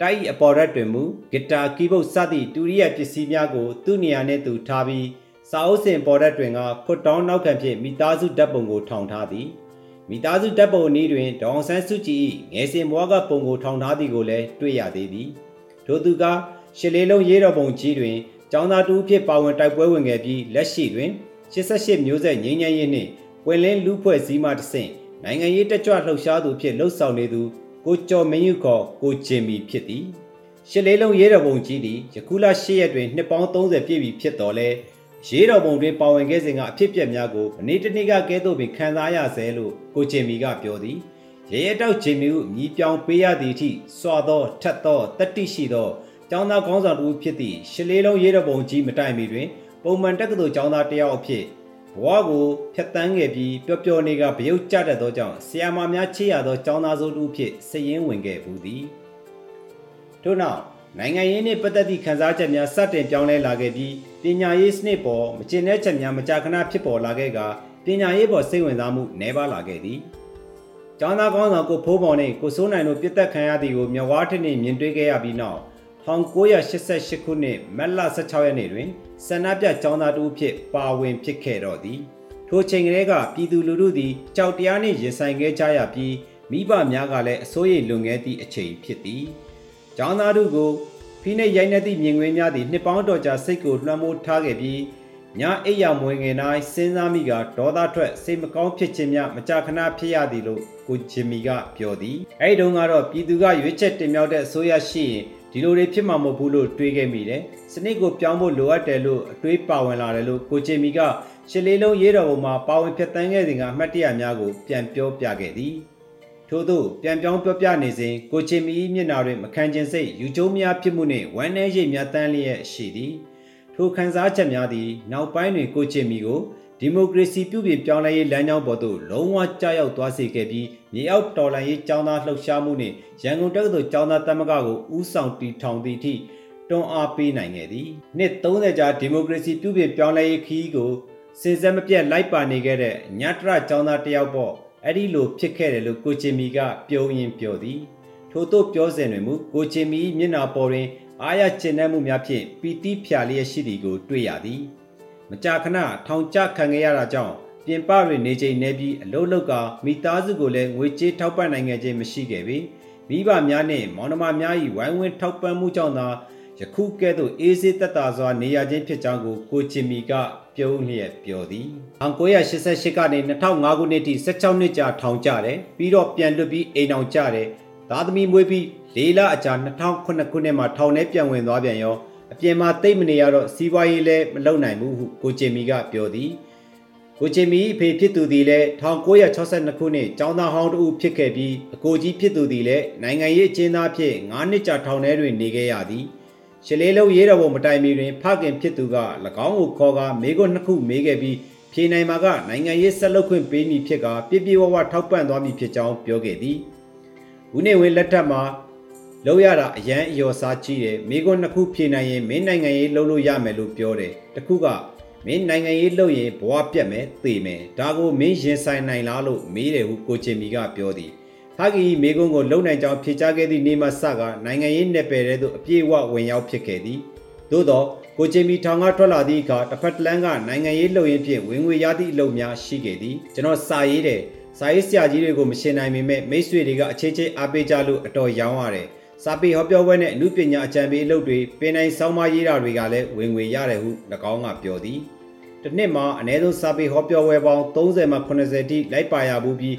တိုက်၏အပေါ်ရက်တွင်မူဂီတာကီးဘုတ်စသည့်တူရီယပစ္စည်းများကိုသူ့နေရာနှင့်သူထားပြီးစာအုပ်စင်ပေါ်ရက်တွင်ကဖွတ်တောင်းနောက်ခံဖြင့်မိသားစုဓာတ်ပုံကိုထောင်ထားသည်မိသားစုဓာတ်ပုံအနည်းတွင်ဒေါအောင်ဆန်းစုကြည်၏ငယ်စဉ်ဘဝကပုံကိုထောင်ထားသည်ကိုလည်းတွေ့ရသေးသည် ထိုသူကရှစ်လေးလုံးရေးတော်ပုံကြီးတွင်ကျောင်းသားတူဖြစ်ပါဝင်တိုက်ပွဲဝင်ခဲ့ပြီးလက်ရှိတွင်88မျိုးဆက်ငြိမ်းချမ်းရေးနှင့်ပွင့်လင်းလူဖွဲ့စည်းမှတဆင့်နိုင်ငံရေးတက်ကြွလှုပ်ရှားသူဖြစ်လှုပ်ဆောင်နေသူကိုကျော်မင်းယူခေါ်ကိုဂျင်မီဖြစ်သည်ရှစ်လေးလုံးရေးတော်ပုံကြီးသည်ယခုလ10ရက်တွင်နှစ်ပေါင်း30ပြည့်ပြီဖြစ်တော်လဲရေးတော်ပုံတွင်ပါဝင်ခဲ့စဉ်ကအဖြစ်ပြက်များကိုမနေ့တနေ့ကကဲသို့ပင်ခံစားရဆဲလို့ကိုဂျင်မီကပြောသည် ရဲရဲတောက်ဂျင်မီဟုမြည်ပြောင်းပေးရသည့်အထိစွာသောထက်သောတတိရှိသောကျောင်းသားကောင်းဆောင်တူဖြစ်သည့်ရှလေးလုံးရေးတော်ပုံကြီးမတိုင်မီတွင် ပုံမှန်တက္ကသိုလ်ကျောင်းသားတယောက်အဖြစ်ဗဘဝကိုဖျက်တမ်းခဲ့ပြီးပျော်ပျော်နေကဗယုတ်ကြတတ်သောကြောင့်ဆီယာမများချေရသောចောင်းသားစုတို့ဖြစ်စည်ရင်းဝင်ခဲ့ဘူးသည်ထို့နောက်နိုင်ငံရေးနှင့်ပတ်သက်သည့်ခန်းစားချက်များစတင်ပြောင်းလဲလာခဲ့ပြီးပညာရေးစနစ်ပေါ်မကျင့်တဲ့ချက်များမကြာခဏဖြစ်ပေါ်လာခဲ့ကပညာရေးပေါ်စိတ်ဝင်စားမှုနှဲပါလာခဲ့သည်။ ကျောင်းသားကောင်းဆောင်ကိုဖိုးပေါ်နဲ့ကိုစိုးနိုင်တို့ပြစ်တက်ခံရသည်ကိုမြဝါထင်းနှင့်မြင်တွေ့ခဲ့ရပြီးနောက်1988ခုနှစ်မတ်လ16ရက်နေ့တွင်ဆန္ဒပြကျောင်းသားတို့ဖြစ်ပါဝင်ဖြစ်ခဲ့တော့သည်။ထိုချိန်ကလေးကပြည်သူလူထုသည်ကြောက်တရားနှင့်ရင်ဆိုင်ခဲ့ကြရပြီးမိဘများကလည်းအစိုးရလွန်ခဲ့သည့်အချိန်ဖြစ်သည်။ကျောင်းသားတို့ကိုဖိနှိပ်ရိုက်နှက်သည့်မြင်ကွင်းများသည်နှစ်ပေါင်းတော်ကြာစိတ်ကိုလွှမ်းမိုးထားခဲ့ပြီးညအိပ်ရမွေငယ်တိုင်းစဉ်းစားမိကဒေါသထွက်စိတ်မကောင်းဖြစ်ခြင်းများမကြာခဏဖြစ်ရသည်လို့ ကိုဂျင်မီကပြောသည်အဲ့ဒီတုန်းကတော့ပြည်သူကရွေးချက်တင်မြှောက်တဲ့အစိုးရရှိရင်ဒီလိုတွေဖြစ်မှာမဟုတ်ဘူးလို့တွေးခဲ့မိတယ်စနစ်ကိုပြောင်းဖို့လိုအပ်တယ်လို့အတွေးပါဝင်လာတယ်လို့ကိုဂျင်မီကရှစ်လေးလုံးရေးတော်ပုံမှာပါဝင်ဖြတ်တန်းခဲ့စဉ်ကအမှတ်တရများကိုပြန်ပြောပြခဲ့သည်ထို့သောပြန်ပြောင်းပြောပြနေစဉ်ကိုချင်မီမျက်နာတွင်မခံကျင်စိတ်ယူကျုံးများဖြစ်မှုနှင့်ဝမ်းနည်းရိပ်များတန်းလျက်ရှိသည်ထိုခံစားချက်များသည်နောက်ပိုင်းတွင်ကိုချင်မီကို ဒီမိုကရေစီပြုပြင်ပြောင်းလဲရေးလမ်းကြောင်းပေါ်သို့လုံးဝကြာရောက်သွားစေခဲ့ပြီးမြေအောက်တော်လှန်ရေးចောင်းသားလှုပ်ရှားမှုနှင့်ရန်ကုန်တက္ကသိုလ်ចောင်းသားတမကကိုဦးဆောင်တည်ထောင်သည့်အထိတွန်းအားပေးနိုင်ခဲ့သည်နှစ်30ကြာဒီမိုကရေစီပြုပြင်ပြောင်းလဲရေးခီးကိုစင်စက်မပြတ်လိုက်ပါနေခဲ့တဲ့ညတရចောင်းသားတယောက်ပေါ့အဲ့ဒီလိုဖြစ်ခဲ့တယ်လို့ကိုချင်မီကပြောရင်းပြောသည်ထို့သို့ပြောစဉ်တွင်မူကိုချင်မီမျက်နာပေါ်တွင်အာရကျင်နှံ့မှုများဖြင့်ပီတိဖြာလျက်ရှိသည်ကိုတွေ့ရသည် မကြာခဏထောင်ကျခံခဲ့ရတာကြောင့်ပြင်ပတွင်နေချိန်နေပြီးအလုတ်လုတ်ကမိသားစုကိုလည်းငွေကြေးထောက်ပံ့နိုင်ခဲ့ခြင်းမရှိခဲ့ပေမိဘများနှင့်မောင်နှမများ၏ဝိုင်းဝန်းထောက်ပံ့မှုကြောင့်သာယခုကဲ့သို့အေးစေးသက်သာစွာနေရခြင်းဖြစ်ကြောင်းကိုကိုချင်မီကပြုံးလျက်ပြောသည်1988ကနေ2005ခုနှစ်ထိ16နှစ်ကြာထောင်ကျတယ်ပြီးတော့ပြန်လွတ်ပြီးအိမ်အောင်ကျတယ်သားသမီးမွေးပြီး၄လအကြာ2009ခုနှစ်မှာထောင်ထဲပြန်ဝင်သွားပြန်ရော အပြင်မှာတိတ်မနေရတော့စီးပွားရေးလည်းမလုပ်နိုင်ဘူးဟုကိုချင်မီကပြောသည်ကိုချင်မီအဖေဖြစ်သူသည်လည်း1962ခုနှစ်ကျောင်းသားဟောင်းတူဖြစ်ခဲ့ပြီးအကိုကြီးဖြစ်သူသည်လည်းနိုင်ငံရေးအကျဉ်းသားဖြစ်9နှစ်ကြာထောင်ထဲတွင်နေခဲ့ရသည်ရှလေးလုံးရေးတော်ပုံမတိုင်မီတွင်ဖခင်ဖြစ်သူက၎င်းကိုခေါ်ကာမေးခွန်းနှစ်ခုမေးခဲ့ပြီးဖြေနိုင်မှာကနိုင်ငံရေးဆက်လုပ်ခွင့်ပေးမည်ဖြစ်ကပြပြဝဝထောက်ပံ့သွားမည်ဖြစ်ကြောင်းပြောခဲ့သည်ဦးနေဝင်းလက်ထက်မှာ လောက်ရတာအရန်အယော်စားကြီးတယ်မိခွန်းနှစ်ခုဖြေနိုင်ရင်မင်းနိုင်ငံရေးလုပ်လို့ရမယ်လို့ပြောတယ်တခုကမင်းနိုင်ငံရေးလုပ်ရင်ဘဝပြတ်မယ်သေမယ်ဒါကိုမင်းရင်ဆိုင်နိုင်လားလို့မေးတယ်ဟုကိုချင်မီကပြောသည်ဖကီမိကုန်းကိုလုံနိုင်ကြောင်းဖြေချခဲ့သည့်နေ့မှစကနိုင်ငံရေးနယ်ပယ်တဲ့သို့အပြည့်အဝဝင်ရောက်ဖြစ်ခဲ့သည်သို့သောကိုချင်မီထောင်ကထွက်လာသည့်အခါတစ်ဖက်တလန်းကနိုင်ငံရေးလှုပ်ရင်းဖြင့်ဝင်ငွေရသည့်အလုပ်များရှိခဲ့သည်ကျွန်တော်စာရေးတယ်စာရေးဆရာကြီးတွေကိုမရှင်းနိုင်ပေမဲ့မိတ်ဆွေတွေကအခြေချင်းအားပေးကြလို့အတော်ရောင်းရတယ် စာပေဟောပြောပွဲနဲ့အမှုပညာအကြံပေးအလုပ်တွေပင်နိုင်ဆောင်းပါးရေးတာတွေကလည်းဝင်ငွေရတယ်ဟု၎င်းကပြောသည်တစ်နှစ်မှာအနည်းဆုံးစာပေဟောပြောပွဲပေါင်း30မှ80တိလိုက်ပါရဘူးပြီး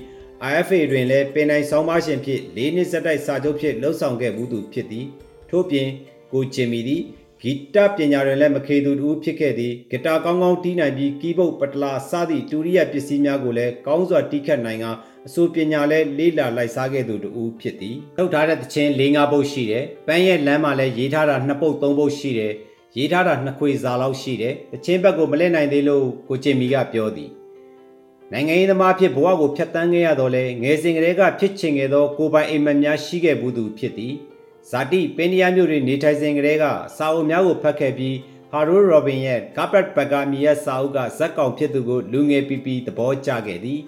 IFA တွင်လည်းပင်နိုင်ဆောင်းပါးရှင်ဖြစ်၄နှစ်ဆက်တိုက်စာချုပ်ဖြစ်လှုပ်ဆောင်ခဲ့ဘူးသူဖြစ်သည်ထို့ပြင်ကိုချင်မီသည်ဂီတပညာတွင်လည်းမခေသူတူဖြစ်ခဲ့သည်ဂီတာကောင်းကောင်းတီးနိုင်ပြီးကီးဘုတ်ပတလာစသည့်တူရိယပစ္စည်းများကိုလည်းကောင်းစွာတီးခတ်နိုင်က အဆိုပညာလည်းလေးလာလိုက်စားခဲ့သူတူဖြစ်သည်ထုတ်ထားတဲ့သချင်း၄၅ပုတ်ရှိတယ်ပန်းရဲ့လမ်းမှာလည်းရေးထားတာ2ပုတ်3ပုတ်ရှိတယ်ရေးထားတာ2ခွေစာလောက်ရှိတယ်သချင်းဘက်ကိုမလဲနိုင်သေးလို့ကိုချင်မီကပြောသည်နိုင်ငံရေးသမားဖြစ်ဘဝကိုဖျက်ဆီးခဲ့ရတော့လဲငယ်စဉ်ကတည်းကဖြစ်ချင်ခဲ့သောကိုပိုင်အိမ်မက်များရှိခဲ့ဘူးသူဖြစ်သည်ဇာတိပင်နီယာမျိုးတွင်နေထိုင်စဉ်ကတည်းကစာအုပ်များကိုဖတ်ခဲ့ပြီးဟာရိုရောဘင်ရဲ့ Carpet Bagger မီရဲ့စာအုပ်ကဇက်ကောင်ဖြစ်သူကိုလူငယ်ပီပီသဘောကျခဲ့သည်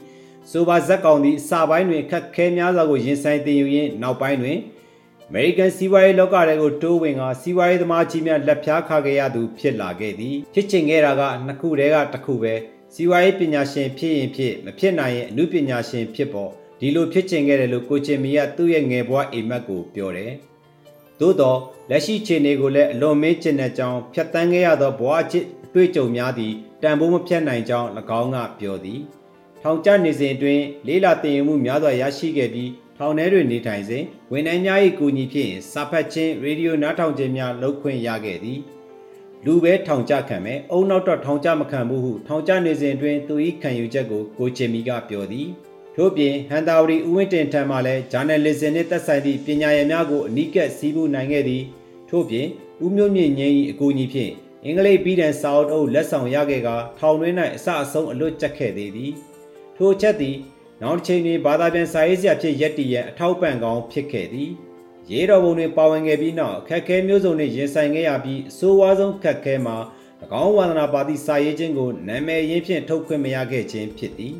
ဆိုပါဇက်ကောင်သည်စာပိုင်းတွင်ခက်ခဲများစွာကိုရင်ဆိုင်တင်ယူရင်းနောက်ပိုင်းတွင် American စီးပွားရေးလောကတွေကိုတိုးဝင်ကစီးပွားရေးသမားကြီးများလက်ဖြားခါခဲ့ရသူဖြစ်လာခဲ့သည်ဖြစ်ချင်ခဲ့တာကနှစ်ခုတည်းကတစ်ခုပဲစီးပွားရေးပညာရှင်ဖြစ်ရင်ဖြစ်မဖြစ်နိုင်ရင်အမှုပညာရှင်ဖြစ်ပေါ်ဒီလိုဖြစ်ချင်ခဲ့တယ်လို့ကိုချင်မီကသူ့ရဲ့ငယ်ဘဝအိမ်မက်ကိုပြောတယ်သို့တော့လက်ရှိခြေနေကိုလည်းအလွန်မင်းကျင်တဲ့ကြောင်းဖြတ်တန်းခဲ့ရသောဘဝအချစ်အတွေ့အကြုံများသည့်တန်ဖိုးမဖြတ်နိုင်ကြောင်း၎င်းကပြောသည် ထောင်ကျနေစဉ်အတွင်းလေးလာတင်ယူမှုများစွာရရှိခဲ့ပြီးထောင်ထဲတွင်နေထိုင်စဉ်ဝန်ထမ်းများ၏ကူညီဖြင့်စာဖတ်ခြင်းရေဒီယိုနားထောင်ခြင်းများလုပ်ခွင့်ရခဲ့သည်လူပဲထောင်ကျခံမယ်အုံနောက်တော့ထောင်ကျမခံဘူးဟုထောင်ကျနေစဉ်အတွင်းသူ၏ခံယူချက်ကိုကိုချင်မီကပြောသည်ထို့ပြင်ဟန်တာဝရီဦးဝင်းတင်ထံမှလည်းဂျာနယ်လစ်စင်နှင့်သက်ဆိုင်သည့်ပညာရည်များကိုအနီးကပ်စီးပူးနိုင်ခဲ့သည်ထို့ပြင်ဦးမျိုးမြင့်ငင်း၏အကူအညီဖြင့်အင်္ဂလိပ်ပြည်တန်စာအုပ်အုပ်လက်ဆောင်ရခဲ့ကထောင်တွင်း၌အစအဆုံးအလွတ်ကျက်ခဲ့သေးသည် ထိုချက်သည်နောက်တစ်ချိန်တွင်ဘာသာပြန်စာရေးဆရာဖြစ်ရက်တီရဲ့အထောက်ပံ့ကောင်းဖြစ်ခဲ့သည်ရေတော်ပုံတွင်ပါဝင်ခဲ့ပြီးနောက်အခက်ခဲမျိုးစုံနှင့်ရင်ဆိုင်ခဲ့ရပြီးအဆိုးဝါးဆုံးခက်ခဲမှာ၎င်းဝါဒနာပါတိစာရေးခြင်းကိုနာမည်ရင်းဖြင့်ထုတ်ခွင့်မရခဲ့ခြင်းဖြစ်သည်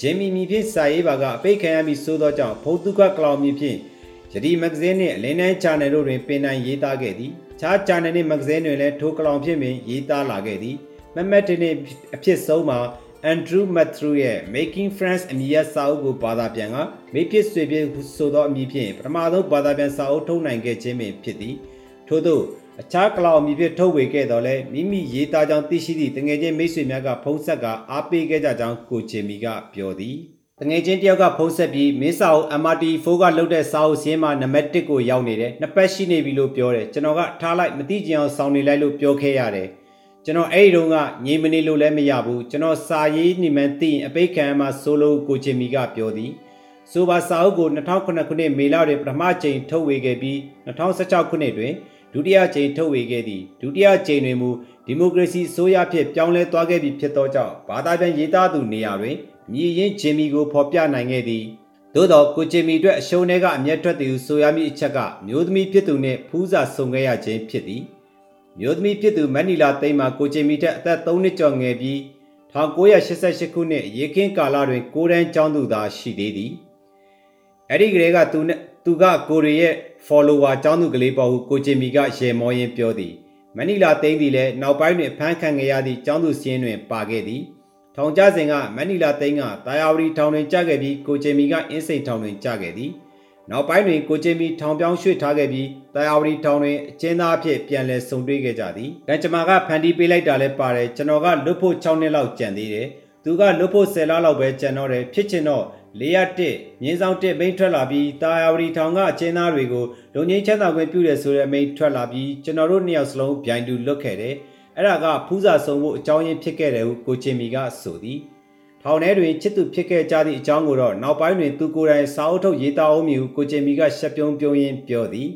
ဂျင်မီမီဖြင့်စာရေးပါကအပိတ်ခံရပြီးဆိုသောကြောင့်ဖုတ်တုခကလောင်မီဖြင့်ယတိမဂဇင်းနှင့်အလင်းတန်းချာနယ်တို့တွင်ပင်နိုင်ရေးသားခဲ့သည်ခြားချာနယ်နှင့်မဂဇင်းတွင်လည်းထိုကလောင်ဖြင့်ပင်ရေးသားလာခဲ့သည်မမတ်တင်နှင့်အဖြစ်ဆုံးမှာ Andrew Matthew ရဲ့ Making Friends အမည်ရစာအုပ်ကိုဘာသာပြန်ကမိဖြစ်ဆွေဖြစ်ဆိုသောအမည်ဖြင့်ပထမဆုံးဘာသာပြန်စာအုပ်ထုတ်နိုင်ခဲ့ခြင်းပင်ဖြစ်သည်ထို့သောအခြားကလောင်အမည်ဖြင့်ထုတ်ဝေခဲ့တော်လဲမိမိရေးသားကြောင်းသိရှိသည့်တငယ်ချင်းမိတ်ဆွေများကဖုံးဆက်ကအားပေးခဲ့ကြကြောင်းကိုချေမီကပြောသည်တငယ်ချင်းတယောက်ကဖုံးဆက်ပြီးမင်းစာအုပ် MRT4 ကလုတ်တဲ့စာအုပ်စင်းမှာနံပါတ်1ကိုရောက်နေတယ်နှစ်ပတ်ရှိနေပြီလို့ပြောတယ်ကျွန်တော်ကထားလိုက်မသိကြအောင်စောင်းနေလိုက်လို့ပြောခဲ့ရတယ် ကျွန်တော်အဲ့ဒီတုန်းကငြိမ်မနေလို့လည်းမရဘူးကျွန်တော်စာရေးနေမှန်းသိရင်အပိတ်ခံမှာဆိုလို့ကိုချင်မီကပြောသည်ဆိုပါစာအုပ်ကို2009ခုနှစ်မေလတွင်ပထမကြိမ်ထုတ်ဝေခဲ့ပြီး2016ခုနှစ်တွင်ဒုတိယကြိမ်ထုတ်ဝေခဲ့သည်ဒုတိယကြိမ်တွင်မူဒီမိုကရေစီဆိုရဖြစ်ပြောင်းလဲသွားခဲ့ပြီဖြစ်သောကြောင့်ဘာသာပြန်ရေးသားသူနေရာတွင်မြည်ရင်ဂျင်မီကိုဖော်ပြနိုင်ခဲ့သည်သို့တော့ကိုဂျင်မီအတွက်အရှုံးတွေကအမျက်ထွက်သည်ဟုဆိုရမည့်အချက်ကမျိုးသမီးဖြစ်သူနှင့်ဖူးစာဆုံခဲ့ရခြင်းဖြစ်သည် မျိုးသမီးဖြစ်သူမန်နီလာသိမ်းမှာကိုဂျင်မီထက်အသက်3နှစ်ကျော်ငယ်ပြီး1988ခုနှစ်ရေကင်းကာလတွင်ကိုရန်ကျောင်းသူသာရှိသေးသည်အဲ့ဒီကလေးကသူနဲ့သူကကိုရီရဲ့ follower ကျောင်းသူကလေးပေါ်ဟုကိုဂျင်မီကရေမောရင်းပြောသည်မနီလာသိန်းသည်လည်းနောက်ပိုင်းတွင်ဖမ်းခံခဲ့ရသည့်ကျောင်းသူစင်းတွင်ပါခဲ့သည်ထောင်ကျစဉ်ကမနီလာသိန်းကတာယာဝတီထောင်တွင်ကြာခဲ့ပြီးကိုဂျင်မီကအင်းစိန်ထောင်တွင်ကြာခဲ့သည် နောက်ပိုင်းတွင်ကိုဂျင်မီထောင်ပြောင်းရွှေ့ထားခဲ့ပြီးတာယာဝတီထောင်တွင်အကျဉ်းသားအဖြစ်ပြန်လည်ဆုံတွေ့ခဲ့ကြသည်။ကံကြမ္မာကဖန်တီးပေးလိုက်တာလည်းပါတယ်ကျွန်တော်ကလွတ်ဖို့6နှစ်လောက်ကြံသေးတယ်။သူကလွတ်ဖို့10လလောက်ပဲကြံတော့တယ်ဖြစ်ချင်တော့၄ရတစ်မြင်းဆောင်တစ်မိန်ထွက်လာပြီးတာယာဝတီထောင်ကအကျဉ်းသားတွေကိုလုံငင်းချမ်းသာခွင့်ပြုတယ်ဆိုတဲ့မိန်ထွက်လာပြီးကျွန်တော်တို့နှစ်ယောက်စလုံးဗျိုင်တူလွတ်ခဲ့တယ်အဲ့ဒါကဖူးစာဆုံးဖို့အကြောင်းရင်းဖြစ်ခဲ့တယ်ဟုကိုချင်မီကဆိုသည် ထောင်ထဲတွင်ချစ်သူဖြစ်ခဲ့ကြသည့်အကြောင်းကိုတော့နောက်ပိုင်းတွင်သူကိုယ်တိုင်စာအုပ်ထုတ်ရေးသားအောင်မည်ဟုကိုချင်မီကရှက်ပြုံးပြုံးရင်းပြောသည်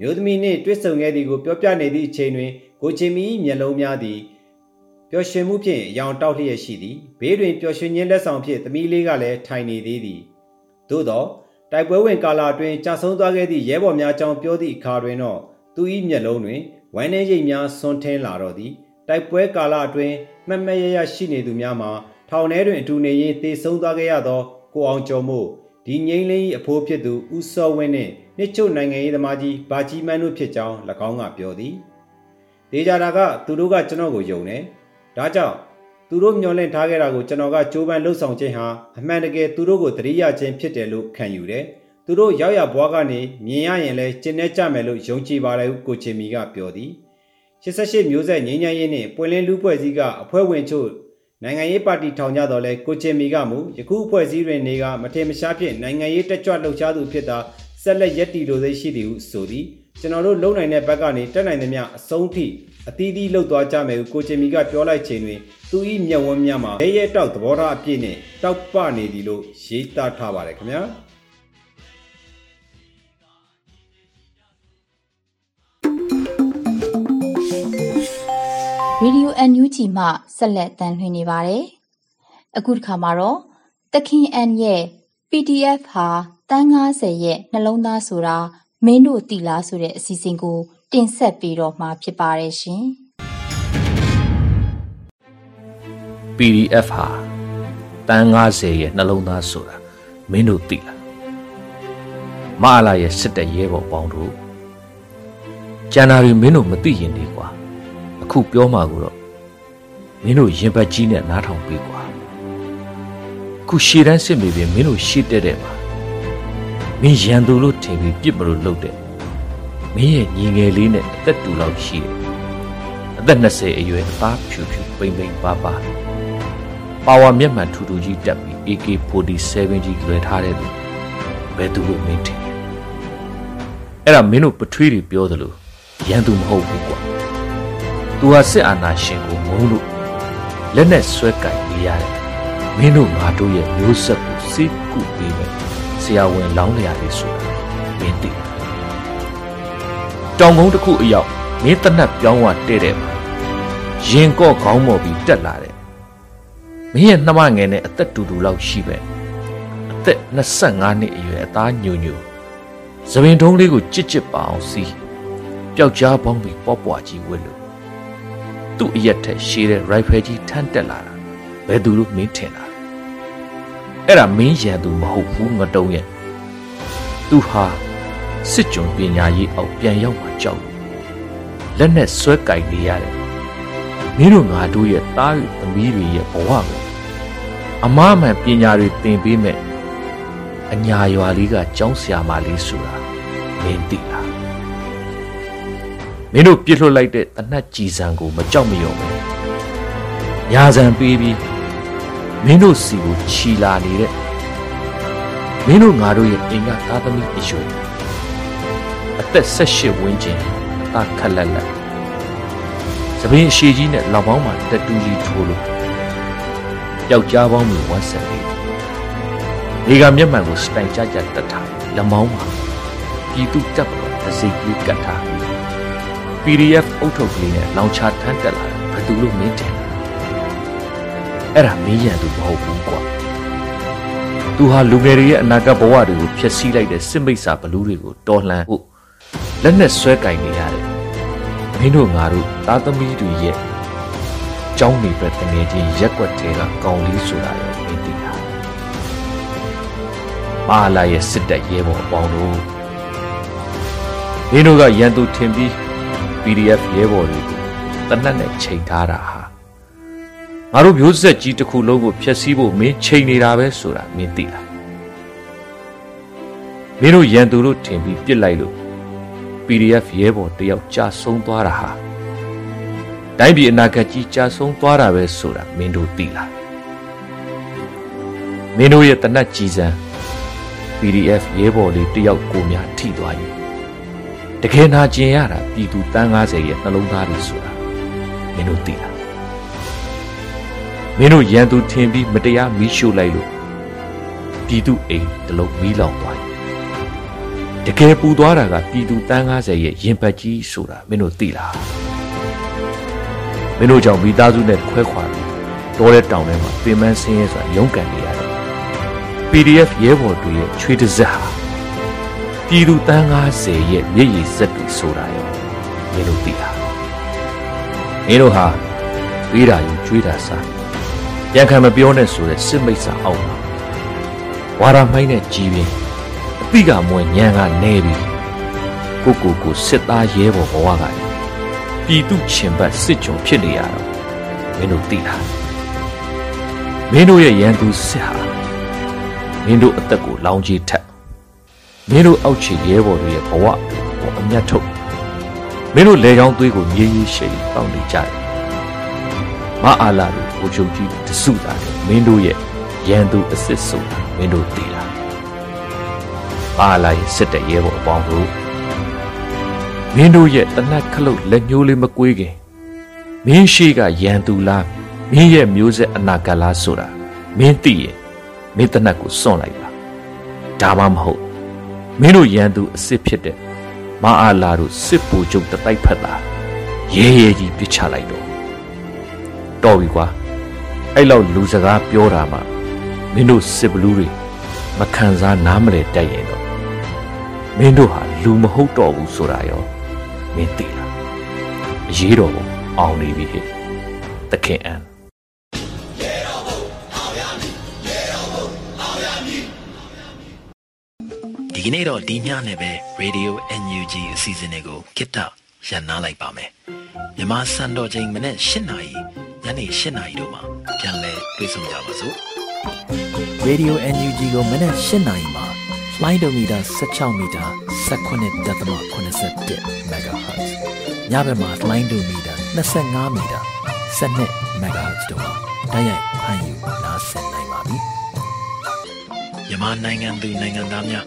မျိုးသမီးနှင့်တွေ့ဆုံခဲ့သည်ကိုပြောပြနေသည့်အချိန်တွင်ကိုချင်မီမျက်လုံးများသည်ပျော်ရွှင်မှုဖြင့်ရောင်တောက်လျက်ရှိသည်ဘေးတွင်ပျော်ရွှင်ခြင်းလက်ဆောင်ဖြင့်သမီးလေးကလည်းထိုင်နေသေးသည်သို့သောတိုက်ပွဲဝင်ကာလအတွင်းကြာဆုံးသွားခဲ့သည့်ရဲဘော်များကြောင့်ပြောသည့်အခါတွင်တော့သူ၏မျက်လုံးတွင်ဝမ်းနည်းရိပ်များဆွန်းထင်းလာတော့သည်တိုက်ပွဲကာလအတွင်းမှတ်မှတ်ရရရှိနေသူများမှာ ထောင်ထဲတွင်အတူနေရင်တေဆုံးသွားခဲ့ရသောကိုအောင်ကျော်မို့ဒီငိမ့်လင်း၏အဖိုးဖြစ်သူဦးစောဝင်းနှင့်နှစ်ချုပ်နိုင်ငံရေးသမားကြီးဘာကြီးမန်းတို့ဖြစ်ကြောင်း၎င်းကပြောသည်ဒေကြတာကသူတို့ကကျွန်တော်ကိုယုံတယ်ဒါကြောင့်သူတို့မျှော်လင့်ထားခဲ့တာကိုကျွန်တော်ကကြိုးပမ်းလှုပ်ဆောင်ခြင်းဟာအမှန်တကယ်သူတို့ကိုတရိယာခြင်းဖြစ်တယ်လို့ခံယူတယ်။သူတို့ရောက်ရဘွားကနေမြင်ရရင်လည်းကျင့်နေကြမယ်လို့ယုံကြည်ပါတယ်ဟုကိုချင်မီကပြောသည်။88မျိုးဆက်ငင်းညမ်းရေးနှင့်ပွင့်လင်းလူဖွဲ့စည်းကအဖွဲ့ဝင်ချို့ နိုင်ငံရေးပါတီထောင်ကြတော့လဲကိုချင်မီကမူယခုအဖွဲ့စည်းတွင်နေကမထေမရှားဖြင့်နိုင်ငံရေးတက်ကြွလှုပ်ရှားသူဖြစ်တာဆက်လက်ရက်တီလိုသိရှိသည်ဟုဆိုသည်ကျွန်တော်တို့လုံနိုင်တဲ့ဘက်ကနေတက်နိုင်သမျှအဆုံးထိအသီးသီးလှုပ်သွားကြမယ်ဟုကိုချင်မီကပြောလိုက်ချိန်တွင်သူ၏မျက်ဝန်းများမှာရဲရဲတောက်သဘောထားအပြည့်နဲ့တောက်ပနေသည်လို့ရေးသားထားပါတယ်ခင်ဗျာ ရေဒီယို NUG မှဆက်လက်တမ်းလှည့်နေပါတယ်။အခုတစ်ခါမှာတော့တခင်အန်ရဲ့ PDF ဟာတန်း90ရဲ့နှလုံးသားဆိုတာမင်းတို့တီလားဆိုတဲ့အစီအစဉ်ကို တင်ဆက်ပေးတော့မှာဖြစ်ပါတယ်ရှင်။ PDF ဟာတန်း90ရဲ့နှလုံးသားဆိုတာမင်းတို့သိလားမအလာရဲ့စစ်တပ်ရဲဘော်ပေါင်းတို့ကျန်တာတွေမင်းတို့မသိရင်ဒီကွာ အခုပြောမှာကိုတော့မင်းတို့ရင်ပတ်ကြီးနဲ့နားထောင်ပေးကွာအခုရှေ့တန်းစစ်မြေပြင်မင်းတို့ရှေ့တက်တဲ့မှာမင်းရန်သူလို့ထင်ပြီးပြစ်မလို့လှုပ်တဲ့မင်းရဲ့ညီငယ်လေးနဲ့အသက်တူလောက်ရှိတယ်အသက်20အရွယ်အသားဖြူဖြူပိမ့်ပိမ့်ပါပါပါဝါမျက်မှန်ထူထူကြီးတက်ပြီး AK47 ကြီးလွယ်ထားတဲ့သူဘယ်သူလို့မင်းထင်အဲ့ဒါမင်းတို့ပထွေးတွေပြောသလိုရန်သူမဟုတ်ဘူးကွာ သူဟာစစ်အာဏာရှင်ကိုမုန်းလို့လက်နဲ့ဆွဲကင်နေရတယ်မင်းတို့ငါတို့ရဲ့မျိုးဆက်ကိုစိတ်ကူပေးမယ်ဆရာဝန်လောင်းလျာလေးဆိုတာမင်းသိတောင်ကုန်းတစ်ခုအရောက်မင်းတနတ်ပြောင်းဝတဲ့တဲ့မှာရင်ကော့ခေါင်းမော်ပြီးတက်လာတယ်မင်းရဲ့နှမငယ်နဲ့အသက်တူတူလောက်ရှိပဲအသက်25နှစ်အရွယ်အသားညိုညိုသပင်ထုံးလေးကိုကြစ်ကြစ်ပါအောင်စီးပျောက်ကြားပေါင်းပြီးပေါ့ပွားကြီးဝစ်လို့ သူ့အရက်ထက်ရှည်တဲ့ rifle ကြီးထမ်းတက်လာတာဘယ်သူလို့မင်းထင်တာအဲ့ဒါမင်းရန်သူမဟုတ်ဘူးငတုံးရဲ့သူဟာစစ်ကြုံပညာရေးအောက်ပြန်ရောက်မှကြောက်လို့လက်နဲ့ဆွဲကြိုက်နေရတယ်မင်းတို့ငါတို့ရဲ့သား与သမီးတွေရဲ့ဘဝကိုအမားမှန်ပညာတွေသင်ပေးမဲ့အညာရွာလေးကကျောင်းဆရာမလေးဆိုတာမင်းသိလား မင်းတို့ပြစ်လွတ်လိုက်တဲ့တနတ်ကြည်စံကိုမကြောက်မရွံ့ဘူးညာစံပေးပြီးမင်းတို့စီကိုခြီလာနေတဲ့မင်းတို့ငါတို့ရဲ့အိမ်ကသားသမီးအရွယ်အသက်၁၈ဝန်းကျင်အသာခက်လက်လက်သပင်းအရှိကြီးနဲ့လောက်ပေါင်းမှာတက်တူကြီးထိုးလို့ပျောက်ကြားပေါင်းမျိုးဝတ်ဆက်လေးဒီကမျက်မှန်ကိုစတိုင်ကြကြတက်ထားလက်မောင်းမှာပြည်သူတပ်ပေါ်အစိတ်ကြီးကတ်ထားပြီး PDF အုပ်ထုတ်ကလေးနဲ့လောင်ချထမ်းတက်လာတယ်ဘယ်သူလို့မင်းထင်လဲအဲ့ဒါမင်းရန်သူမဟုတ်ဘူးကွာသူဟာလူငယ်တွေရဲ့အနာဂတ်ဘဝတွေကိုဖျက်ဆီးလိုက်တဲ့စစ်မိတ်စာဘလူးတွေကိုတော်လှန်ဖို့လက်နဲ့ဆွဲကင်နေရတယ်မင်းတို့ငါတို့သားသမီးတွေရဲ့ကြောင်းနေပဲတငယ်ချင်းရက်ွက်တဲကကောင်းလေးဆိုတာရောမင်းသိတာမာလာရဲ့စစ်တပ်ရဲဘော်အပေါင်းတို့မင်းတို့ကရန်သူထင်ပြီး PDF ရဲဘော်တွေကိုတနတ်နဲ့ချိန်ထားတာဟာငါတို့မျိုးဆက်ကြီးတစ်ခုလုံးကိုဖျက်ဆီးဖို့မင်းချိန်နေတာပဲဆိုတာမင်းသိလားမင်းတို့ရန်သူတို့ထင်ပြီးပြစ်လိုက်လို့ PDF ရဲဘော်တယောက်ကြာဆုံးသွားတာဟာတိုင်းပြည်အနာဂတ်ကြီးကြာဆုံးသွားတာပဲဆိုတာမင်းတို့သိလားမင်းတို့ရဲ့တနတ်ကြီးစံ PDF ရဲဘော်လေးတယောက်ကိုများထိသွားရင် တကယ်နာကျင်ရတာပြည်သူတန်း90ရဲ့နှလုံးသားတွေဆိုတာမင်းတို့သိလားမင်းတို့ရန်သူထင်ပြီးမတရားမီးရှို့လိုက်လို့ပြည်သူအိမ်တလုံးမီးလောင်သွားရင်တကယ်ပူသွားတာကပြည်သူတန်း90ရဲ့ရင်ပတ်ကြီးဆိုတာမင်းတို့သိလားမင်းတို့ကြောင့်မိသားစုနဲ့ခွဲခွာပြီးတောတဲ့တောင်ထဲမှာပင်ပန်းဆင်းရဲစွာရုန်းကန်နေရတယ် PDF ရဲဘော်တွေရဲ့ချွေးတစ်စက်ဟာ ပြည်သူတန်း90ရဲ့မျက်ရည်စက်တွေဆိုတာရောမင်းတို့သိလားမင်းတို့ဟာပေးတာယူကျွေးတာစားပြန်ခံမပြောနဲ့ဆိုတဲ့စစ်မိတ်ဆာအောက်မှာဝါရမိုင်းနဲ့ကြီးပင်အပိကမွေညံကနေပြီးကိုကိုကိုစစ်သားရဲဘော်ဘဝကပြည်သူချင်ပတ်စစ်ကြုံဖြစ်နေရတော့မင်းတို့သိလားမင်းတို့ရဲ့ရန်သူစစ်ဟာမင်းတို့အသက်ကိုလောင်ကြီးထက် မင်းတို့အောက်ခြေရဲဘော်တွေရဲ့ဘဝကိုအမျက်ထုတ်မင်းတို့လေချောင်းသွေးကိုမြေးရေးရှိပေါင်းနေကြတယ်မအားလာတို့ကိုချုပ်ကြီးတစုတာတယ်မင်းတို့ရဲ့ရန်သူအစ်စ်ဆိုတာမင်းတို့သိလားမအားလာရဲ့စစ်တဲ့ရဲဘော်အပေါင်းတို့မင်းတို့ရဲ့တနတ်ခလုတ်လက်ညှိုးလေးမကွေးခင်မင်းရှိကရန်သူလားမင်းရဲ့မျိုးဆက်အနာဂတ်လားဆိုတာမင်းသိရင်မင်းတနတ်ကိုစွန့်လိုက်ပါဒါမှမဟုတ် မင်းတို့ရန်သူအစ်စ်ဖြစ်တဲ့မအားလာတို့စစ်ပူချုပ်တတိုက်ဖက်တာရဲရဲကြီးပြစ်ချလိုက်တော့တော်ပြီကွာအဲ့လောက်လူစကားပြောတာမှမင်းတို့စစ်ဘလူးတွေမခံစားနားမလဲတိုက်ရင်တော့မင်းတို့ဟာလူမဟုတ်တော့ဘူးဆိုတာရောမင်းသိလားအရေးတော်ပုံအောင်နေပြီဟဲ့သခင်အန် ဒီကနေ့တော့ဒီညနဲ့ပဲ Radio NUG အစီအစဉ်လေးကိုကိတ္တရန်နာလိုက်ပါမယ်မြန်မာစံတော်ချိန်မနေ့၈နာရီညနေ၈နာရီတို့မှာပြန်လည်တွေ့ဆုံကြပါစို့ Radio NUG ကိုမနက်၈နာရီမှာလိုင်းဒိုမီတာ16မီတာ19.87 MHz ညဘက်မှာလိုင်းဒိုမီတာ25မီတာ12 MHz တို့မှာတိုက်ရိုက်ဖမ်းယူနားဆင်နိုင်ပါပြီမြန်မာနိုင်ငံသူနိုင်ငံသားများ